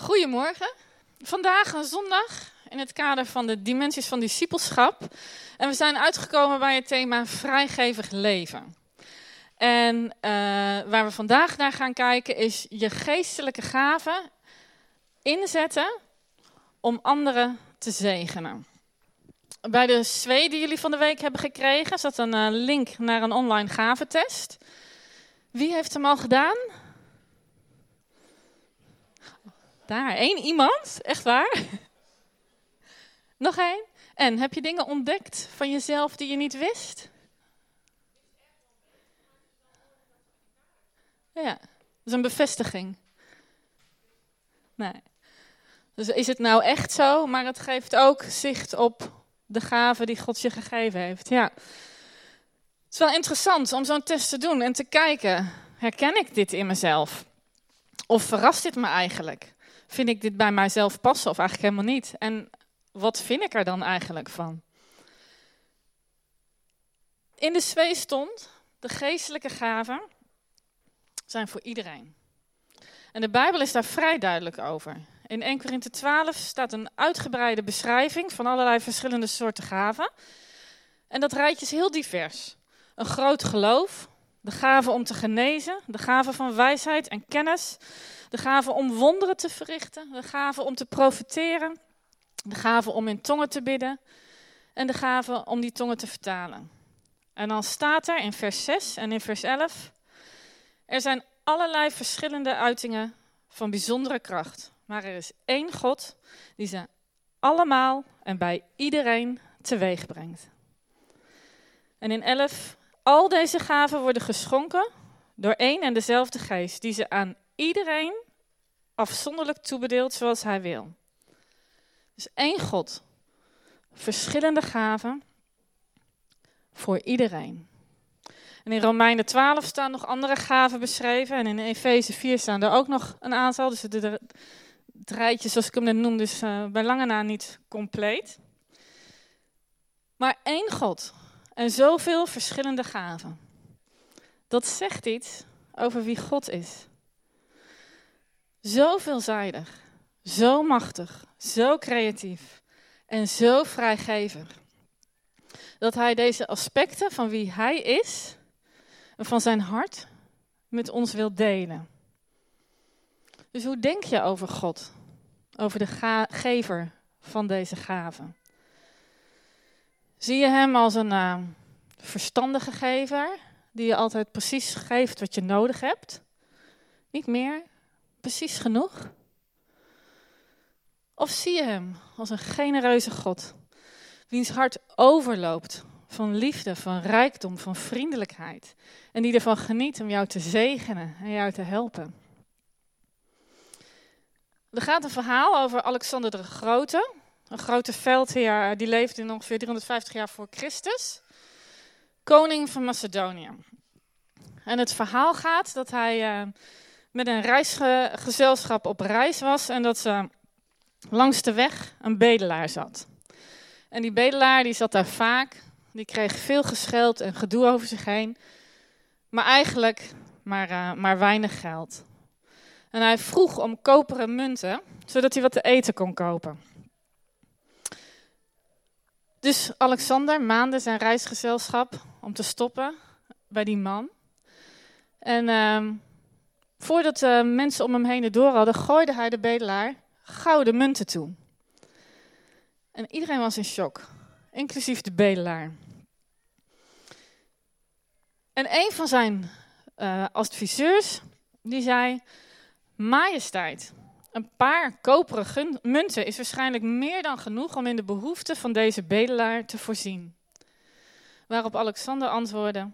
Goedemorgen. Vandaag een zondag in het kader van de dimensies van discipelschap. En we zijn uitgekomen bij het thema vrijgevig leven. En eh, waar we vandaag naar gaan kijken is je geestelijke gaven inzetten om anderen te zegenen. Bij de twee die jullie van de week hebben gekregen zat een eh, link naar een online gaventest. Wie heeft hem al gedaan? Daar, één iemand? Echt waar? Nog één? En heb je dingen ontdekt van jezelf die je niet wist? Ja, dat is een bevestiging. Nee. Dus is het nou echt zo, maar het geeft ook zicht op de gave die God je gegeven heeft. Ja. Het is wel interessant om zo'n test te doen en te kijken, herken ik dit in mezelf? Of verrast dit me eigenlijk? Vind ik dit bij mijzelf passen of eigenlijk helemaal niet? En wat vind ik er dan eigenlijk van? In de twee stond, de geestelijke gaven zijn voor iedereen. En de Bijbel is daar vrij duidelijk over. In 1 Korinthe 12 staat een uitgebreide beschrijving van allerlei verschillende soorten gaven. En dat rijtje is heel divers. Een groot geloof, de gave om te genezen, de gave van wijsheid en kennis, de gave om wonderen te verrichten, de gave om te profiteren, de gave om in tongen te bidden en de gave om die tongen te vertalen. En dan staat er in vers 6 en in vers 11, er zijn allerlei verschillende uitingen van bijzondere kracht, maar er is één God die ze allemaal en bij iedereen teweeg brengt. En in 11, al deze gaven worden geschonken door één en dezelfde geest, die ze aan iedereen afzonderlijk toebedeelt zoals hij wil. Dus één God, verschillende gaven voor iedereen. En in Romeinen 12 staan nog andere gaven beschreven. En in Efeze 4 staan er ook nog een aantal. Dus het, rijtje, zoals ik hem net noemde, is uh, bij lange na niet compleet. Maar één God en zoveel verschillende gaven. Dat zegt iets over wie God is. Zo veelzijdig, zo machtig, zo creatief en zo vrijgevig. Dat hij deze aspecten van wie hij is en van zijn hart met ons wil delen. Dus hoe denk je over God? Over de gever van deze gaven? Zie je hem als een uh, verstandige gever, die je altijd precies geeft wat je nodig hebt? Niet meer, precies genoeg? Of zie je hem als een genereuze God, wiens hart overloopt van liefde, van rijkdom, van vriendelijkheid en die ervan geniet om jou te zegenen en jou te helpen? Er gaat een verhaal over Alexander de Grote, een grote veldheer die leefde in ongeveer 350 jaar voor Christus, koning van Macedonië. En het verhaal gaat dat hij uh, met een reisgezelschap op reis was en dat ze langs de weg een bedelaar zat. En die bedelaar die zat daar vaak, die kreeg veel gescheld en gedoe over zich heen, maar eigenlijk maar, uh, maar weinig geld. En hij vroeg om koperen munten, zodat hij wat te eten kon kopen. Dus Alexander maande zijn reisgezelschap om te stoppen bij die man. En uh, Voordat de mensen om hem heen het door hadden, gooide hij de bedelaar gouden munten toe. En iedereen was in shock, inclusief de bedelaar. En een van zijn uh, adviseurs, die zei, majesteit, een paar koperen munten is waarschijnlijk meer dan genoeg om in de behoeften van deze bedelaar te voorzien. Waarop Alexander antwoordde,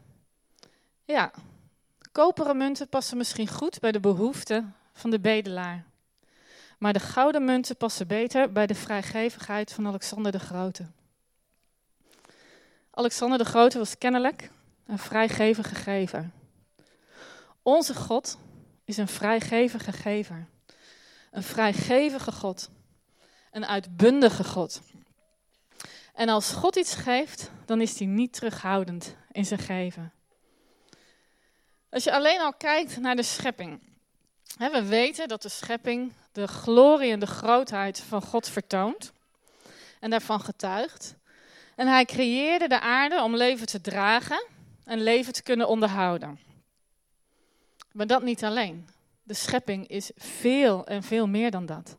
ja, Koperen munten passen misschien goed bij de behoeften van de bedelaar. Maar de gouden munten passen beter bij de vrijgevigheid van Alexander de Grote. Alexander de Grote was kennelijk een vrijgevige gever. Onze God is een vrijgevige gever. Een vrijgevige God. Een uitbundige God. En als God iets geeft, dan is hij niet terughoudend in zijn geven. Als je alleen al kijkt naar de schepping, we weten dat de schepping de glorie en de grootheid van God vertoont en daarvan getuigt. En hij creëerde de aarde om leven te dragen en leven te kunnen onderhouden. Maar dat niet alleen. De schepping is veel en veel meer dan dat.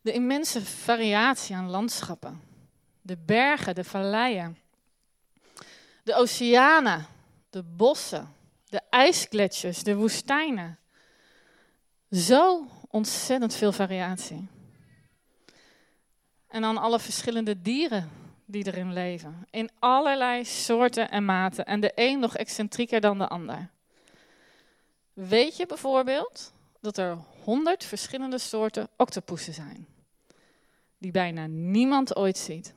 De immense variatie aan landschappen, de bergen, de valleien, de oceanen, de bossen, de ijsgletsjers, de woestijnen. Zo ontzettend veel variatie. En dan alle verschillende dieren die erin leven. In allerlei soorten en maten. En de een nog excentrieker dan de ander. Weet je bijvoorbeeld dat er honderd verschillende soorten octopussen zijn? Die bijna niemand ooit ziet.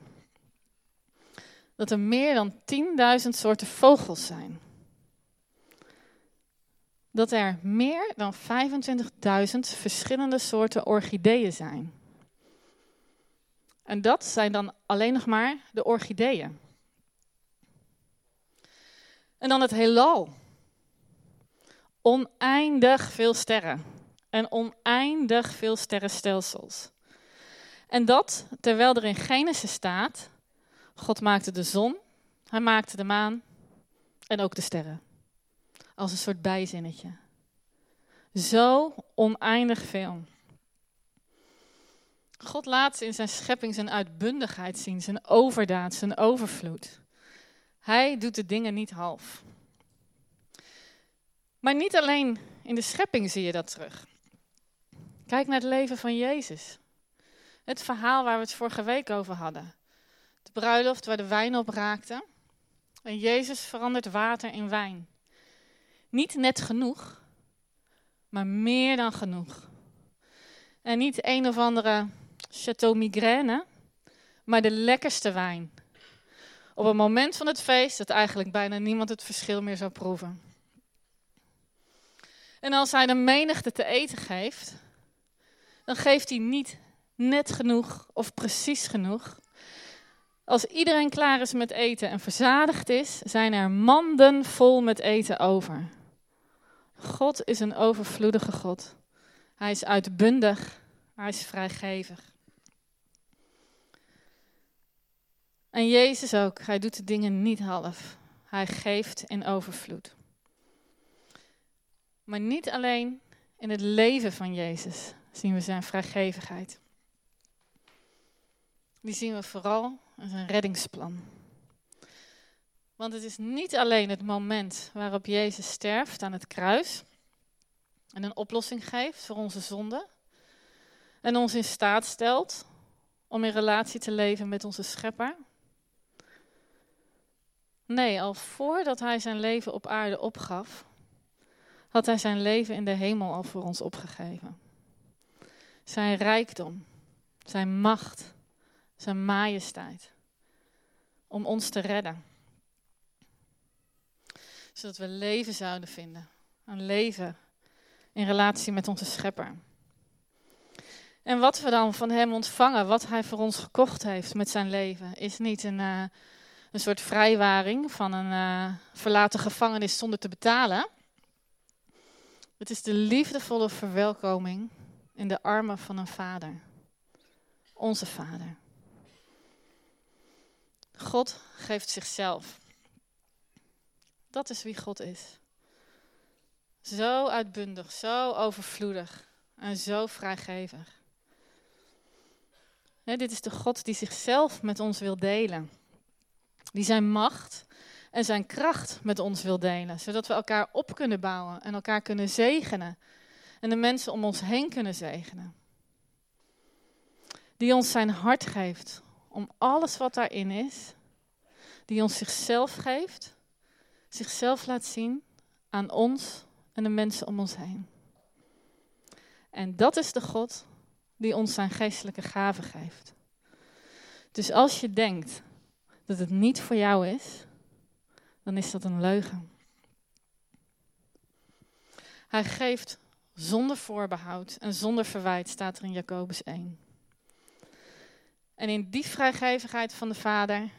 Dat er meer dan 10.000 soorten vogels zijn. Dat er meer dan 25.000 verschillende soorten orchideeën zijn. En dat zijn dan alleen nog maar de orchideeën. En dan het heelal. Oneindig veel sterren. En oneindig veel sterrenstelsels. En dat terwijl er in Genesis staat: God maakte de zon, hij maakte de maan en ook de sterren. Als een soort bijzinnetje. Zo oneindig veel. God laat in zijn schepping zijn uitbundigheid zien, zijn overdaad, zijn overvloed. Hij doet de dingen niet half. Maar niet alleen in de schepping zie je dat terug. Kijk naar het leven van Jezus. Het verhaal waar we het vorige week over hadden. De bruiloft waar de wijn op raakte. En Jezus verandert water in wijn. Niet net genoeg, maar meer dan genoeg. En niet een of andere Chateau Migraine, maar de lekkerste wijn. Op een moment van het feest dat eigenlijk bijna niemand het verschil meer zou proeven. En als hij de menigte te eten geeft, dan geeft hij niet net genoeg of precies genoeg. Als iedereen klaar is met eten en verzadigd is, zijn er manden vol met eten over. God is een overvloedige God. Hij is uitbundig, hij is vrijgevig. En Jezus ook, hij doet de dingen niet half. Hij geeft in overvloed. Maar niet alleen in het leven van Jezus zien we zijn vrijgevigheid. Die zien we vooral in zijn reddingsplan. Want het is niet alleen het moment waarop Jezus sterft aan het kruis en een oplossing geeft voor onze zonde en ons in staat stelt om in relatie te leven met onze schepper. Nee, al voordat hij zijn leven op aarde opgaf, had hij zijn leven in de hemel al voor ons opgegeven. Zijn rijkdom, zijn macht, zijn majesteit, om ons te redden. Zodat we leven zouden vinden, een leven in relatie met onze schepper. En wat we dan van hem ontvangen, wat hij voor ons gekocht heeft met zijn leven, is niet een, uh, een soort vrijwaring van een uh, verlaten gevangenis zonder te betalen. Het is de liefdevolle verwelkoming in de armen van een vader. Onze vader. God geeft zichzelf. Dat is wie God is. Zo uitbundig, zo overvloedig en zo vrijgevig. dit is de God die zichzelf met ons wil delen. Die zijn macht en zijn kracht met ons wil delen. Zodat we elkaar op kunnen bouwen en elkaar kunnen zegenen. En de mensen om ons heen kunnen zegenen. Die ons zijn hart geeft om alles wat daarin is. Die ons zichzelf geeft. Zichzelf laat zien aan ons en de mensen om ons heen. En dat is de God die ons zijn geestelijke gaven geeft. Dus als je denkt dat het niet voor jou is, dan is dat een leugen. Hij geeft zonder voorbehoud en zonder verwijt, staat er in Jacobus 1. En in die vrijgevigheid van de Vader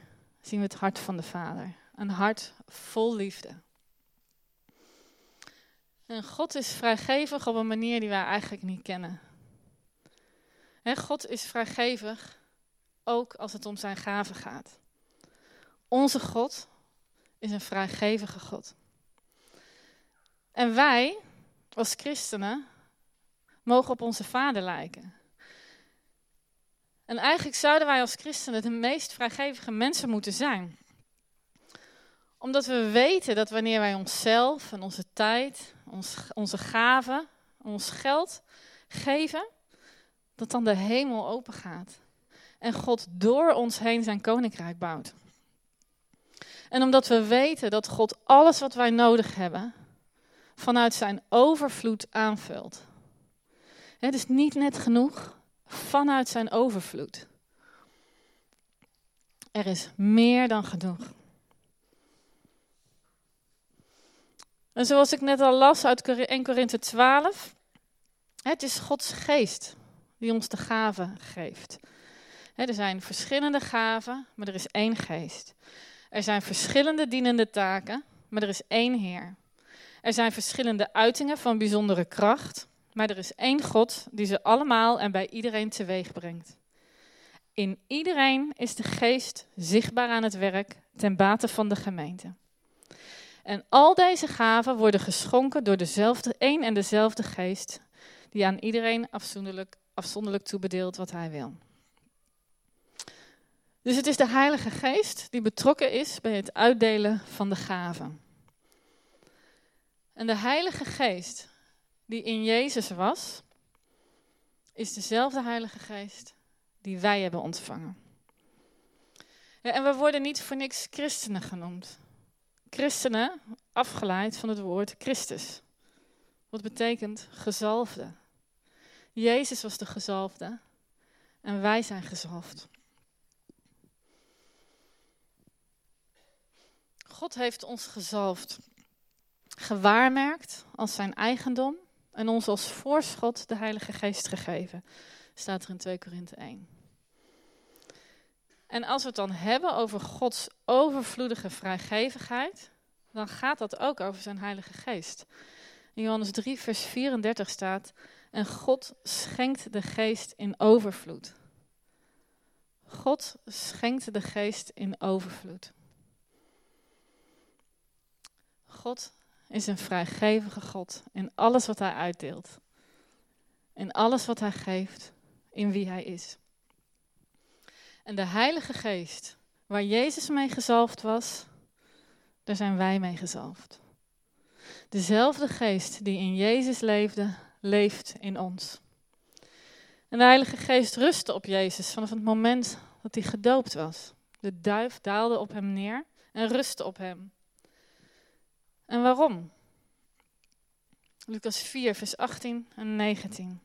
zien we het hart van de Vader. Een hart vol liefde. En God is vrijgevig op een manier die wij eigenlijk niet kennen. God is vrijgevig ook als het om zijn gaven gaat. Onze God is een vrijgevige God. En wij, als christenen, mogen op onze vader lijken. En eigenlijk zouden wij als christenen de meest vrijgevige mensen moeten zijn. Omdat we weten dat wanneer wij onszelf en onze tijd, ons, onze gaven, ons geld geven, dat dan de hemel open gaat. En God door ons heen zijn koninkrijk bouwt. En omdat we weten dat God alles wat wij nodig hebben, vanuit zijn overvloed aanvult. Het is niet net genoeg, vanuit zijn overvloed. Er is meer dan genoeg. En zoals ik net al las uit 1 Korinthe 12, het is Gods geest die ons de gaven geeft. er zijn verschillende gaven, maar er is één geest. Er zijn verschillende dienende taken, maar er is één Heer. Er zijn verschillende uitingen van bijzondere kracht, maar er is één God die ze allemaal en bij iedereen teweeg brengt. In iedereen is de geest zichtbaar aan het werk ten bate van de gemeente. En al deze gaven worden geschonken door dezelfde, één en dezelfde geest, die aan iedereen afzonderlijk, afzonderlijk toebedeelt wat hij wil. Dus het is de Heilige Geest die betrokken is bij het uitdelen van de gaven. En de Heilige Geest die in Jezus was, is dezelfde Heilige Geest die wij hebben ontvangen. en we worden niet voor niks christenen genoemd. Christenen, afgeleid van het woord Christus. Wat betekent gezalfde. Jezus was de gezalfde en wij zijn gezalfd. God heeft ons gezalfd, gewaarmerkt als zijn eigendom en ons als voorschot de Heilige Geest gegeven. Staat er in 2 Korinthe 1. En als we het dan hebben over Gods overvloedige vrijgevigheid, dan gaat dat ook over zijn Heilige Geest. In Johannes 3, vers 34 staat: En God schenkt de Geest in overvloed. God schenkt de Geest in overvloed. God is een vrijgevige God in alles wat Hij uitdeelt. In alles wat Hij geeft, in wie Hij is. En de Heilige Geest, waar Jezus mee gezalfd was, daar zijn wij mee gezalfd. Dezelfde Geest die in Jezus leefde, leeft in ons. En de Heilige Geest rustte op Jezus vanaf het moment dat hij gedoopt was. De duif daalde op hem neer en rustte op hem. En waarom? Lucas 4, vers 18 en 19.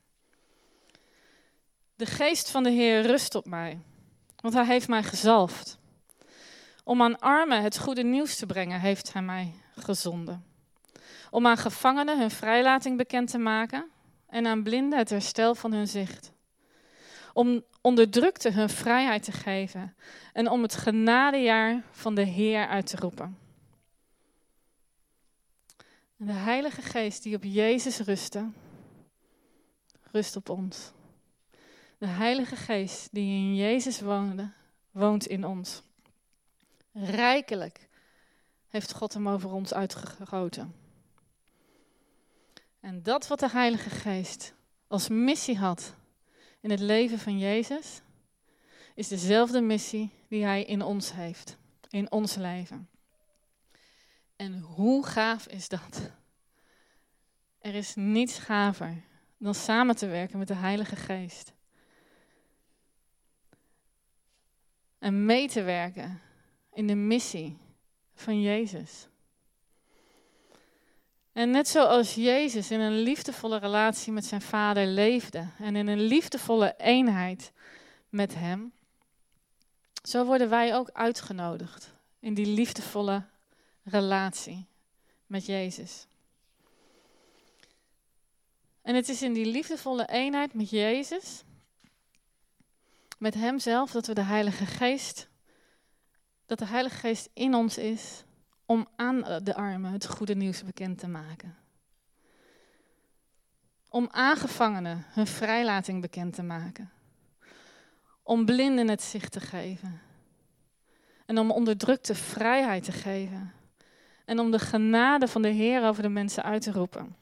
De geest van de Heer rust op mij, want hij heeft mij gezalfd. Om aan armen het goede nieuws te brengen, heeft hij mij gezonden. Om aan gevangenen hun vrijlating bekend te maken en aan blinden het herstel van hun zicht. Om onderdrukte hun vrijheid te geven en om het genadejaar van de Heer uit te roepen. En de Heilige Geest die op Jezus rustte, rust op ons. De Heilige Geest die in Jezus woonde, woont in ons. Rijkelijk heeft God hem over ons uitgegoten. En dat wat de Heilige Geest als missie had in het leven van Jezus, is dezelfde missie die Hij in ons heeft, in ons leven. En hoe gaaf is dat? Er is niets gaver dan samen te werken met de Heilige Geest. En mee te werken in de missie van Jezus. En net zoals Jezus in een liefdevolle relatie met zijn vader leefde en in een liefdevolle eenheid met hem, zo worden wij ook uitgenodigd in die liefdevolle relatie met Jezus. En het is in die liefdevolle eenheid met Jezus, met Hemzelf, dat we de Heilige Geest, dat de Heilige Geest in ons is om aan de armen het goede nieuws bekend te maken. om aangevangenen hun vrijlating bekend te maken. Om blinden het zicht te geven. En om onderdrukte vrijheid te geven. En om de genade van de Heer over de mensen uit te roepen.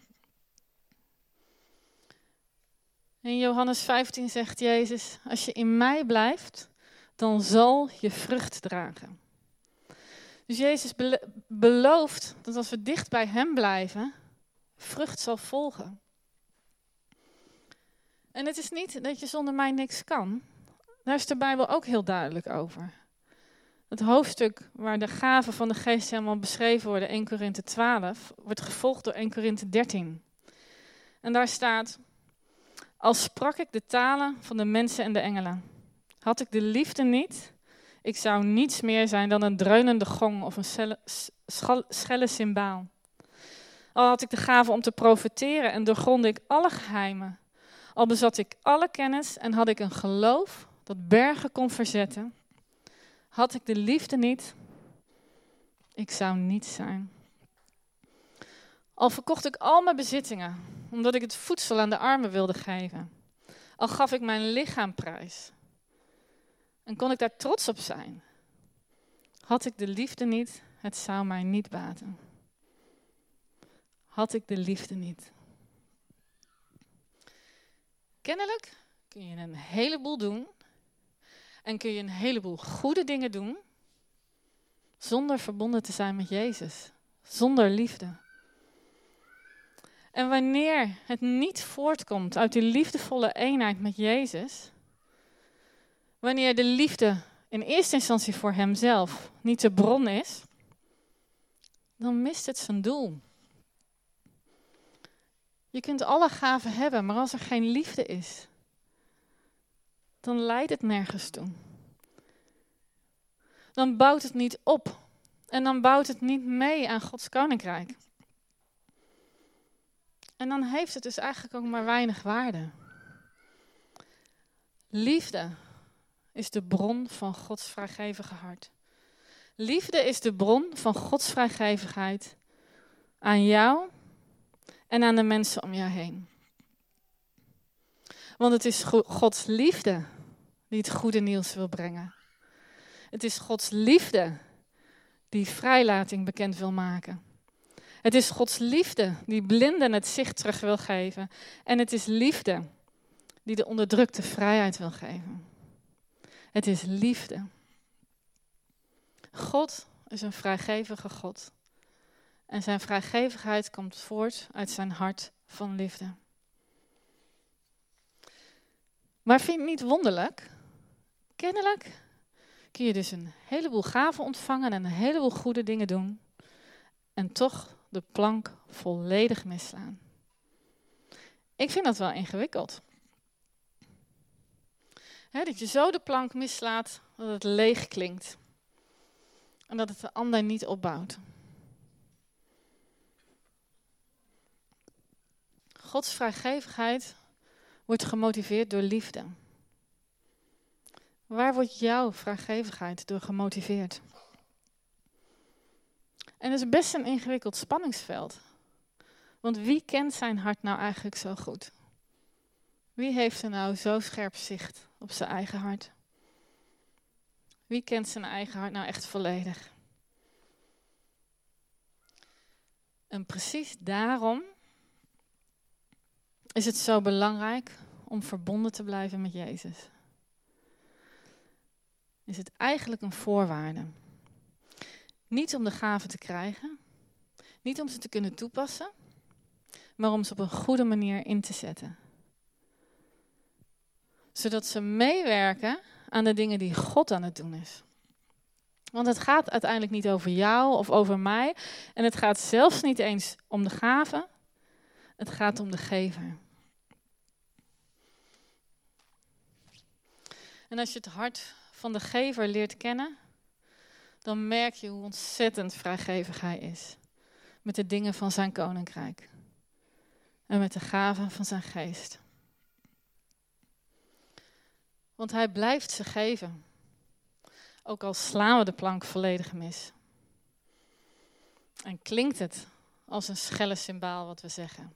In Johannes 15 zegt Jezus: Als je in mij blijft, dan zal je vrucht dragen. Dus Jezus belooft dat als we dicht bij Hem blijven, vrucht zal volgen. En het is niet dat je zonder mij niks kan. Daar is de Bijbel ook heel duidelijk over. Het hoofdstuk waar de gaven van de geest helemaal beschreven worden, 1 Korinthe 12, wordt gevolgd door 1 Korinthe 13. En daar staat, als sprak ik de talen van de mensen en de engelen. Had ik de liefde niet, ik zou niets meer zijn dan een dreunende gong of een schelle cymbaal. Al had ik de gave om te profeteren en doorgrondde ik alle geheimen. Al bezat ik alle kennis en had ik een geloof dat bergen kon verzetten. Had ik de liefde niet, ik zou niets zijn. Al verkocht ik al mijn bezittingen, omdat ik het voedsel aan de armen wilde geven. Al gaf ik mijn lichaam prijs. En kon ik daar trots op zijn. Had ik de liefde niet, het zou mij niet baten. Had ik de liefde niet. Kennelijk kun je een heleboel doen en kun je een heleboel goede dingen doen zonder verbonden te zijn met Jezus, zonder liefde. En wanneer het niet voortkomt uit die liefdevolle eenheid met Jezus, wanneer de liefde in eerste instantie voor Hemzelf niet de bron is, dan mist het zijn doel. Je kunt alle gaven hebben, maar als er geen liefde is, dan leidt het nergens toe. Dan bouwt het niet op en dan bouwt het niet mee aan Gods koninkrijk. En dan heeft het dus eigenlijk ook maar weinig waarde. Liefde is de bron van Gods vrijgevige hart. Liefde is de bron van Gods vrijgevigheid aan jou en aan de mensen om jou heen. Want het is Gods liefde die het goede nieuws wil brengen. Het is Gods liefde die vrijlating bekend wil maken. Het is Gods liefde die blinden het zicht terug wil geven. En het is liefde die de onderdrukte vrijheid wil geven. Het is liefde. God is een vrijgevige God. En zijn vrijgevigheid komt voort uit zijn hart van liefde. Maar vind het niet wonderlijk? Kennelijk kun je dus een heleboel gaven ontvangen en een heleboel goede dingen doen. En toch de plank volledig misslaan. Ik vind dat wel ingewikkeld. dat je zo de plank mislaat dat het leeg klinkt. En dat het de ander niet opbouwt. Gods vrijgevigheid wordt gemotiveerd door liefde. Waar wordt jouw vrijgevigheid door gemotiveerd? En dat is best een ingewikkeld spanningsveld. Want wie kent zijn hart nou eigenlijk zo goed? Wie heeft er nou zo scherp zicht op zijn eigen hart? Wie kent zijn eigen hart nou echt volledig? En precies daarom is het zo belangrijk om verbonden te blijven met Jezus. Is het eigenlijk een voorwaarde. Niet om de gaven te krijgen, niet om ze te kunnen toepassen, maar om ze op een goede manier in te zetten. Zodat ze meewerken aan de dingen die God aan het doen is. Want het gaat uiteindelijk niet over jou of over mij. En het gaat zelfs niet eens om de gaven. Het gaat om de gever. En als je het hart van de gever leert kennen, dan merk je hoe ontzettend vrijgevig hij is. Met de dingen van zijn koninkrijk. En met de gaven van zijn geest. Want hij blijft ze geven. Ook al slaan we de plank volledig mis. En klinkt het als een schelle symbaal wat we zeggen.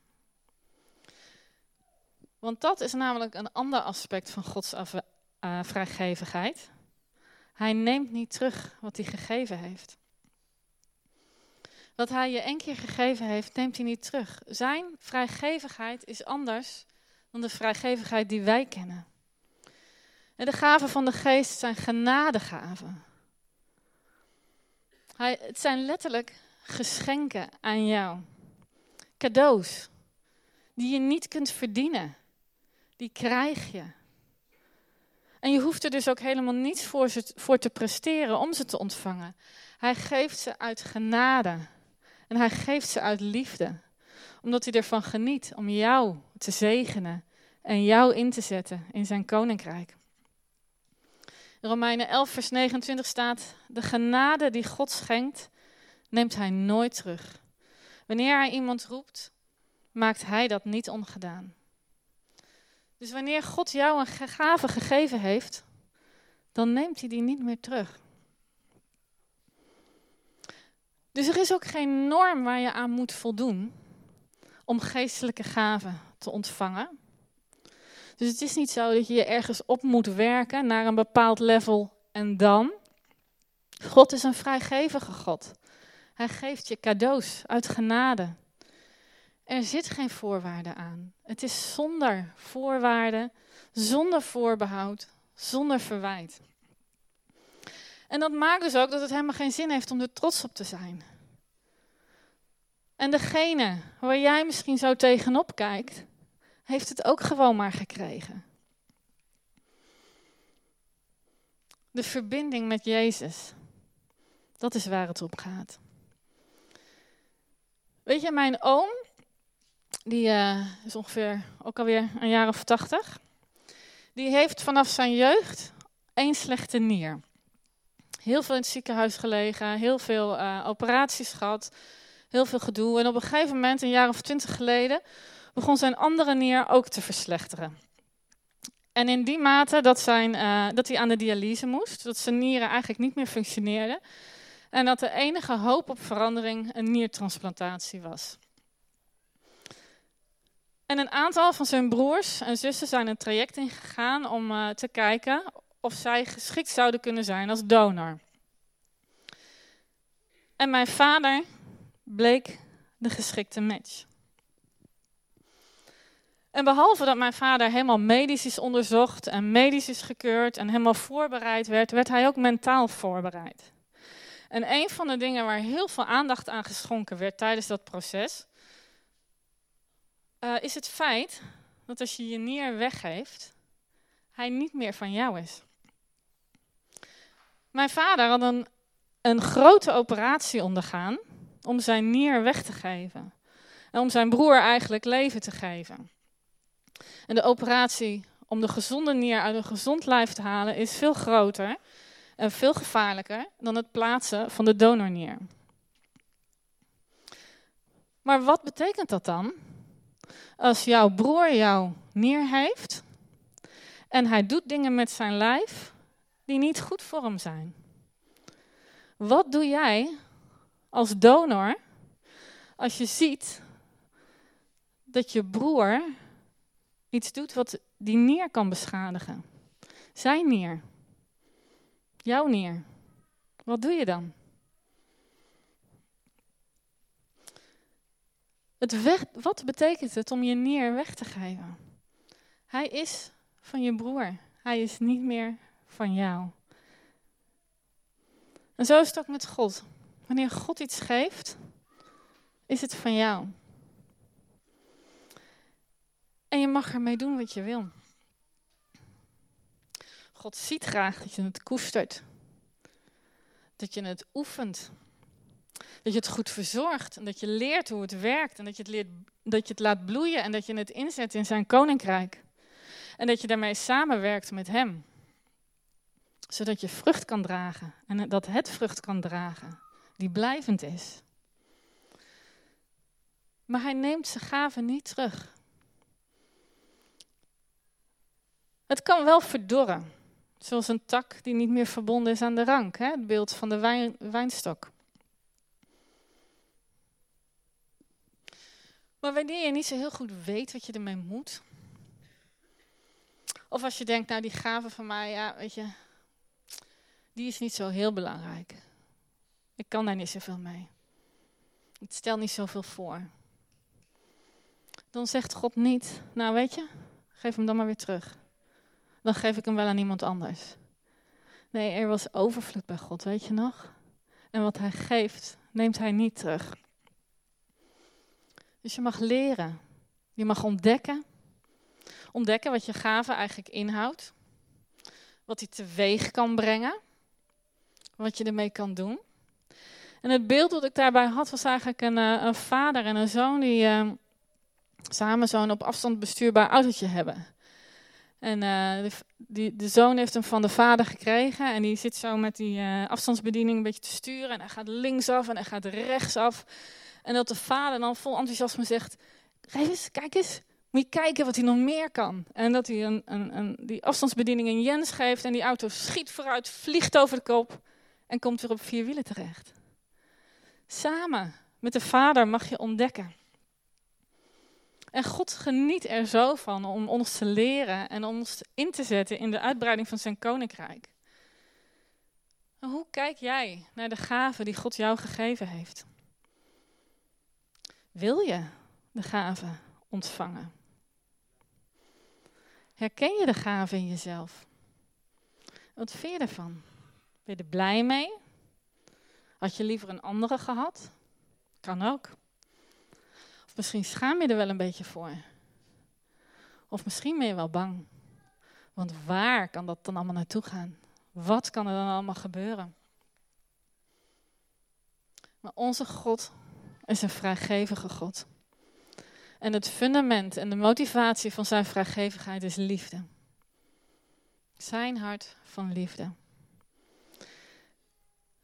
Want dat is namelijk een ander aspect van Gods uh, vrijgevigheid. Hij neemt niet terug wat hij gegeven heeft. Wat hij je één keer gegeven heeft, neemt hij niet terug. Zijn vrijgevigheid is anders dan de vrijgevigheid die wij kennen. En de gaven van de geest zijn genadegaven. Hij, het zijn letterlijk geschenken aan jou. Cadeaus die je niet kunt verdienen. Die krijg je. En je hoeft er dus ook helemaal niets voor, voor te presteren om ze te ontvangen. Hij geeft ze uit genade. En hij geeft ze uit liefde. Omdat hij ervan geniet om jou te zegenen en jou in te zetten in zijn koninkrijk. In Romeinen 11, vers 29 staat: De genade die God schenkt, neemt hij nooit terug. Wanneer hij iemand roept, maakt hij dat niet ongedaan. Dus wanneer God jou een gave gegeven heeft, dan neemt hij die niet meer terug. Dus er is ook geen norm waar je aan moet voldoen om geestelijke gaven te ontvangen. Dus het is niet zo dat je je ergens op moet werken naar een bepaald level en dan. God is een vrijgevige God. Hij geeft je cadeaus uit genade. Er zit geen voorwaarde aan. Het is zonder voorwaarden, zonder voorbehoud, zonder verwijt. En dat maakt dus ook dat het helemaal geen zin heeft om er trots op te zijn. En degene waar jij misschien zo tegenop kijkt, heeft het ook gewoon maar gekregen. De verbinding met Jezus, dat is waar het op gaat. Weet je, mijn oom, die uh, is ongeveer ook alweer een jaar of tachtig, die heeft vanaf zijn jeugd één slechte nier. Heel veel in het ziekenhuis gelegen, heel veel uh, operaties gehad, heel veel gedoe. En op een gegeven moment, een jaar of twintig geleden, begon zijn andere nier ook te verslechteren. En in die mate dat, zijn, uh, dat hij aan de dialyse moest, dat zijn nieren eigenlijk niet meer functioneerden. En dat de enige hoop op verandering een niertransplantatie was. En een aantal van zijn broers en zussen zijn een traject ingegaan om uh, te kijken of zij geschikt zouden kunnen zijn als donor. En mijn vader bleek de geschikte match. En behalve dat mijn vader helemaal medisch is onderzocht en medisch is gekeurd en helemaal voorbereid werd, werd hij ook mentaal voorbereid. En een van de dingen waar heel veel aandacht aan geschonken werd tijdens dat proces, uh, is het feit dat als je je nier weggeeft, hij niet meer van jou is. Mijn vader had een, een grote operatie ondergaan om zijn nier weg te geven. En om zijn broer eigenlijk leven te geven. En de operatie om de gezonde nier uit een gezond lijf te halen is veel groter en veel gevaarlijker dan het plaatsen van de donornier. Maar wat betekent dat dan? Als jouw broer jouw nier heeft en hij doet dingen met zijn lijf die niet goed voor hem zijn. Wat doe jij als donor als je ziet dat je broer iets doet wat die nier kan beschadigen? Zijn nier. Jouw nier. Wat doe je dan? Het wat betekent het om je nier weg te geven? Hij is van je broer. Hij is niet meer van jou. En zo is het ook met God. Wanneer God iets geeft, is het van jou. En je mag ermee doen wat je wil. God ziet graag dat je het koestert. Dat je het oefent. Dat je het goed verzorgt en dat je leert hoe het werkt en dat je het, leert, dat je het laat bloeien en dat je het inzet in zijn koninkrijk. En dat je daarmee samenwerkt met hem. Zodat je vrucht kan dragen en dat het vrucht kan dragen die blijvend is. Maar hij neemt zijn gaven niet terug. Het kan wel verdorren. Zoals een tak die niet meer verbonden is aan de rank. Hè? Het beeld van de wijn, wijnstok. Maar wanneer je niet zo heel goed weet wat je ermee moet, Of als je denkt, nou die gave van mij, ja, weet je, die is niet zo heel belangrijk. Ik kan daar niet zoveel mee. Ik stel niet zoveel voor. Dan zegt God niet, nou weet je, geef hem dan maar weer terug. Dan geef ik hem wel aan iemand anders. Nee, er was overvloed bij God, weet je nog? En wat hij geeft, neemt hij niet terug. Dus je mag leren. Je mag ontdekken. Ontdekken wat je gave eigenlijk inhoudt. Wat hij teweeg kan brengen. Wat je ermee kan doen. En het beeld dat ik daarbij had was eigenlijk een, eh, een vader en een zoon die uh, samen zo'n op afstand bestuurbaar autootje hebben. En uh, de, die, de zoon heeft hem van de vader gekregen en die zit zo met die afstandsbediening een beetje te sturen. En hij gaat linksaf en hij gaat rechtsaf. En dat de vader dan vol enthousiasme zegt, Kijk eens, kijk eens, moet je kijken wat hij nog meer kan. En dat hij een, een, een, die afstandsbediening een Jens geeft en die auto schiet vooruit, vliegt over de kop en komt weer op vier wielen terecht. Samen met de Vader mag je ontdekken. En God geniet er zo van om ons te leren en om ons in te zetten in de uitbreiding van zijn koninkrijk. hoe kijk jij naar de gaven die God jou gegeven heeft? Wil je de gave ontvangen? Herken je de gave in jezelf? Wat vind je ervan? Ben je er blij mee? Had je liever een andere gehad? Kan ook. Of misschien schaam je er wel een beetje voor. Of misschien ben je wel bang. Want waar kan dat dan allemaal naartoe gaan? Wat kan er dan allemaal gebeuren? Maar onze God is een vrijgevige God. En het fundament en de motivatie van zijn vrijgevigheid is liefde. Zijn hart van liefde.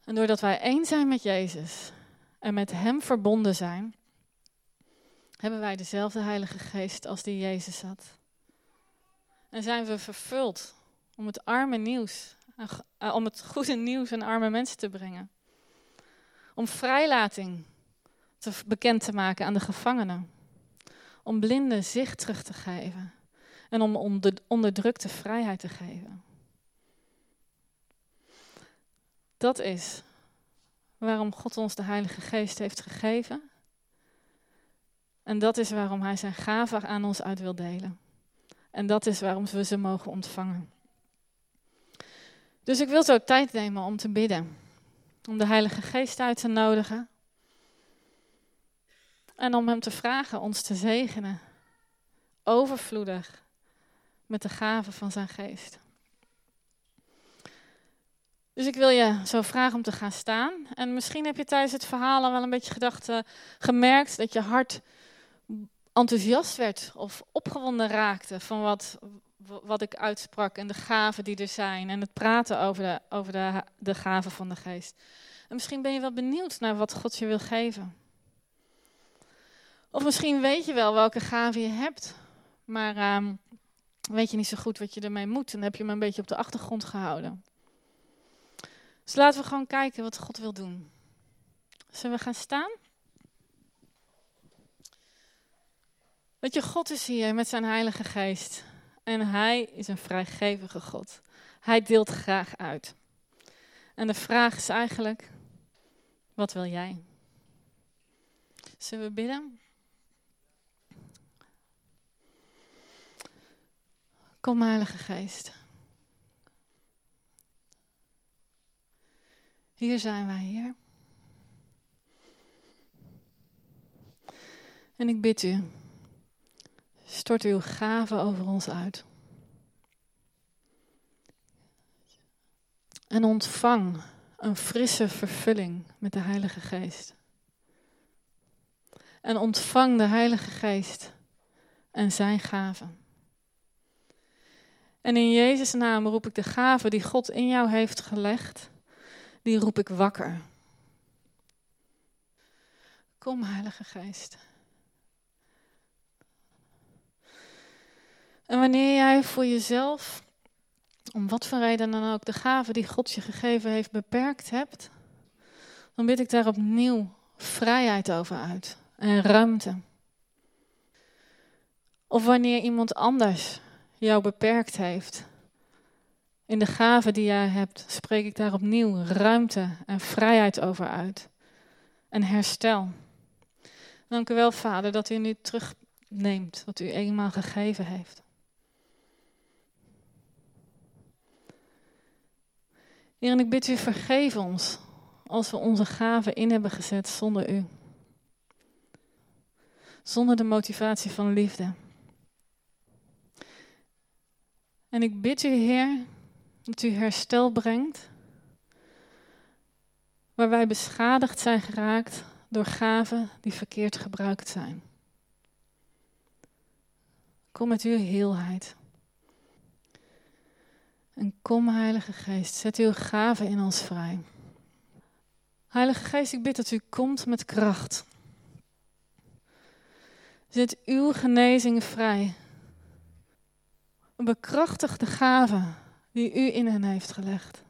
En doordat wij één zijn met Jezus en met Hem verbonden zijn, hebben wij dezelfde Heilige Geest als die Jezus had. En zijn we vervuld om het arme nieuws, eh, om het goede nieuws aan arme mensen te brengen. Om vrijlating te bekend te maken aan de gevangenen. Om blinden zicht terug te geven. En om onderdrukte vrijheid te geven. Dat is waarom God ons de Heilige Geest heeft gegeven. En dat is waarom Hij zijn gaven aan ons uit wil delen. En dat is waarom we ze mogen ontvangen. Dus ik wil zo tijd nemen om te bidden. Om de Heilige Geest uit te nodigen. En om Hem te vragen ons te zegenen. Overvloedig met de gaven van zijn geest. Dus ik wil je zo vragen om te gaan staan. En misschien heb je tijdens het verhaal al wel een beetje gedacht, uh, gemerkt dat je hart enthousiast werd of opgewonden raakte van wat, wat ik uitsprak en de gaven die er zijn en het praten over, de, over de, de gaven van de geest. En misschien ben je wel benieuwd naar wat God je wil geven. Of misschien weet je wel welke gaven je hebt, maar uh, weet je niet zo goed wat je ermee moet en heb je hem een beetje op de achtergrond gehouden. Dus laten we gewoon kijken wat God wil doen. Zullen we gaan staan? Weet je, God is hier met zijn Heilige Geest. En Hij is een vrijgevige God. Hij deelt graag uit. En de vraag is eigenlijk: wat wil jij? Zullen we bidden? Kom, Heilige Geest. Hier zijn wij, Heer. En ik bid u, stort uw gave over ons uit. En ontvang een frisse vervulling met de Heilige Geest. En ontvang de Heilige Geest en zijn gaven. En in Jezus' naam roep ik de gave die God in jou heeft gelegd die roep ik wakker. Kom, Heilige Geest. En wanneer jij voor jezelf, om wat voor reden dan ook, de gave die God je gegeven heeft beperkt hebt, dan bid ik daar opnieuw vrijheid over uit en ruimte. Of wanneer iemand anders jou beperkt heeft. In de gave die jij hebt, spreek ik daar opnieuw ruimte en vrijheid over uit. En herstel. Dank u wel, Vader, dat u nu terugneemt wat u eenmaal gegeven heeft. Heer, en ik bid u, vergeef ons als we onze gaven in hebben gezet zonder u. Zonder de motivatie van liefde. En ik bid u, Heer, dat u herstel brengt. Waar wij beschadigd zijn geraakt door gaven die verkeerd gebruikt zijn. Kom met uw heelheid. En kom, Heilige Geest, zet uw gaven in ons vrij. Heilige Geest, ik bid dat u komt met kracht. Zet uw genezing vrij. Een bekrachtigde gave die u in hen heeft gelegd.